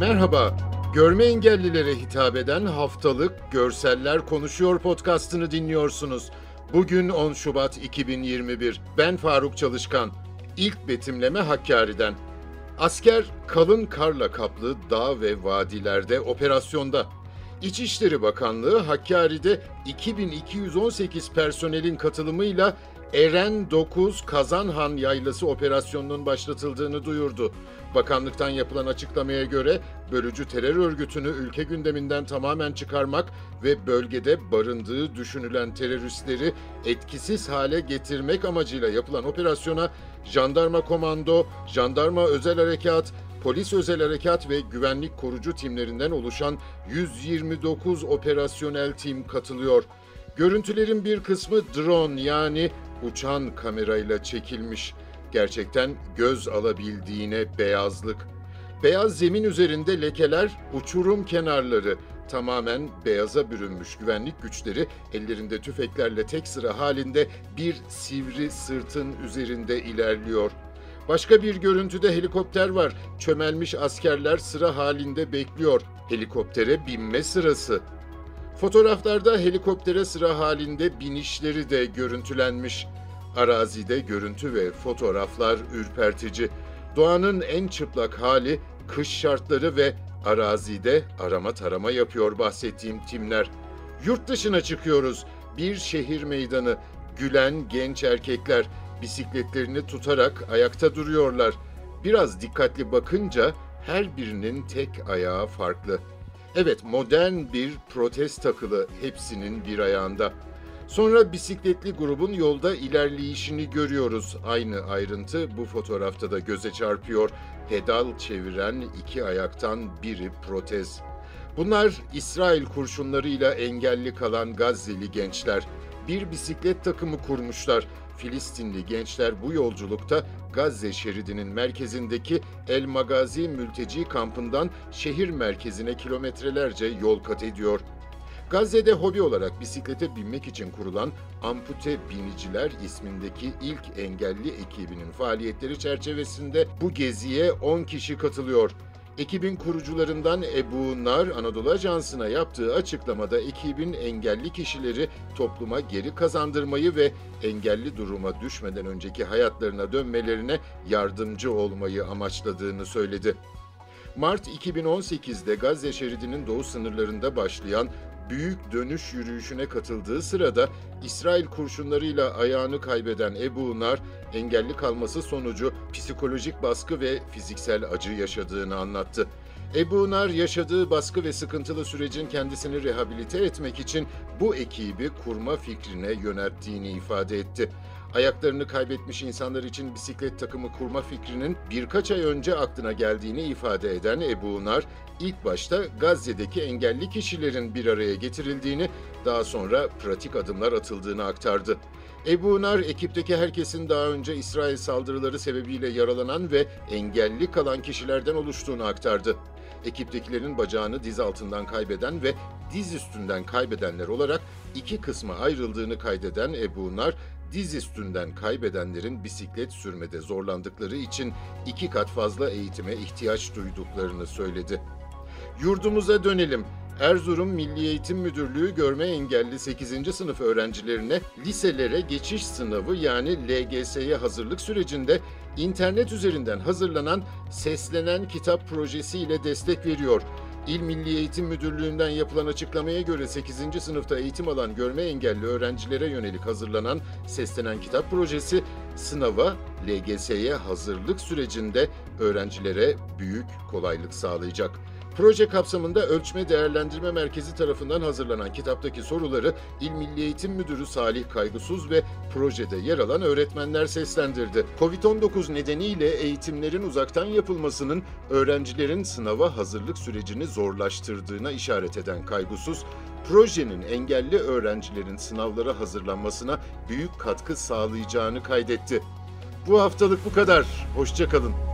Merhaba, görme engellilere hitap eden haftalık Görseller Konuşuyor podcastını dinliyorsunuz. Bugün 10 Şubat 2021. Ben Faruk Çalışkan. İlk betimleme Hakkari'den. Asker kalın karla kaplı dağ ve vadilerde operasyonda. İçişleri Bakanlığı Hakkari'de 2218 personelin katılımıyla Eren 9 Kazanhan Yaylası operasyonunun başlatıldığını duyurdu. Bakanlıktan yapılan açıklamaya göre bölücü terör örgütünü ülke gündeminden tamamen çıkarmak ve bölgede barındığı düşünülen teröristleri etkisiz hale getirmek amacıyla yapılan operasyona jandarma komando, jandarma özel harekat, polis özel harekat ve güvenlik korucu timlerinden oluşan 129 operasyonel tim katılıyor. Görüntülerin bir kısmı drone yani uçan kamerayla çekilmiş. Gerçekten göz alabildiğine beyazlık. Beyaz zemin üzerinde lekeler, uçurum kenarları tamamen beyaza bürünmüş güvenlik güçleri ellerinde tüfeklerle tek sıra halinde bir sivri sırtın üzerinde ilerliyor. Başka bir görüntüde helikopter var. Çömelmiş askerler sıra halinde bekliyor. Helikoptere binme sırası. Fotoğraflarda helikoptere sıra halinde binişleri de görüntülenmiş. Arazide görüntü ve fotoğraflar ürpertici. Doğanın en çıplak hali, kış şartları ve arazide arama tarama yapıyor bahsettiğim timler. Yurt dışına çıkıyoruz. Bir şehir meydanı. Gülen genç erkekler bisikletlerini tutarak ayakta duruyorlar. Biraz dikkatli bakınca her birinin tek ayağı farklı. Evet modern bir protez takılı hepsinin bir ayağında. Sonra bisikletli grubun yolda ilerleyişini görüyoruz. Aynı ayrıntı bu fotoğrafta da göze çarpıyor. Pedal çeviren iki ayaktan biri protez. Bunlar İsrail kurşunlarıyla engelli kalan Gazze'li gençler. Bir bisiklet takımı kurmuşlar. Filistinli gençler bu yolculukta Gazze şeridinin merkezindeki El Magazi mülteci kampından şehir merkezine kilometrelerce yol kat ediyor. Gazze'de hobi olarak bisiklete binmek için kurulan Ampute Biniciler ismindeki ilk engelli ekibinin faaliyetleri çerçevesinde bu geziye 10 kişi katılıyor. Ekibin kurucularından Ebu Nar Anadolu Ajansı'na yaptığı açıklamada ekibin engelli kişileri topluma geri kazandırmayı ve engelli duruma düşmeden önceki hayatlarına dönmelerine yardımcı olmayı amaçladığını söyledi. Mart 2018'de Gazze şeridinin doğu sınırlarında başlayan büyük dönüş yürüyüşüne katıldığı sırada İsrail kurşunlarıyla ayağını kaybeden Ebu Nar, engelli kalması sonucu psikolojik baskı ve fiziksel acı yaşadığını anlattı. Ebu Nar yaşadığı baskı ve sıkıntılı sürecin kendisini rehabilite etmek için bu ekibi kurma fikrine yönelttiğini ifade etti. Ayaklarını kaybetmiş insanlar için bisiklet takımı kurma fikrinin birkaç ay önce aklına geldiğini ifade eden Ebu Nar, ilk başta Gazze'deki engelli kişilerin bir araya getirildiğini, daha sonra pratik adımlar atıldığını aktardı. Ebu Nar, ekipteki herkesin daha önce İsrail saldırıları sebebiyle yaralanan ve engelli kalan kişilerden oluştuğunu aktardı. Ekiptekilerin bacağını diz altından kaybeden ve diz üstünden kaybedenler olarak iki kısma ayrıldığını kaydeden Ebu Nar, diz üstünden kaybedenlerin bisiklet sürmede zorlandıkları için iki kat fazla eğitime ihtiyaç duyduklarını söyledi. Yurdumuza dönelim. Erzurum Milli Eğitim Müdürlüğü görme engelli 8. sınıf öğrencilerine liselere geçiş sınavı yani LGS'ye hazırlık sürecinde internet üzerinden hazırlanan Seslenen Kitap projesi ile destek veriyor. İl Milli Eğitim Müdürlüğü'nden yapılan açıklamaya göre 8. sınıfta eğitim alan görme engelli öğrencilere yönelik hazırlanan Seslenen Kitap projesi sınava LGS'ye hazırlık sürecinde öğrencilere büyük kolaylık sağlayacak. Proje kapsamında Ölçme Değerlendirme Merkezi tarafından hazırlanan kitaptaki soruları İl Milli Eğitim Müdürü Salih Kaygısız ve projede yer alan öğretmenler seslendirdi. Covid-19 nedeniyle eğitimlerin uzaktan yapılmasının öğrencilerin sınava hazırlık sürecini zorlaştırdığına işaret eden Kaygısız, projenin engelli öğrencilerin sınavlara hazırlanmasına büyük katkı sağlayacağını kaydetti. Bu haftalık bu kadar. Hoşçakalın.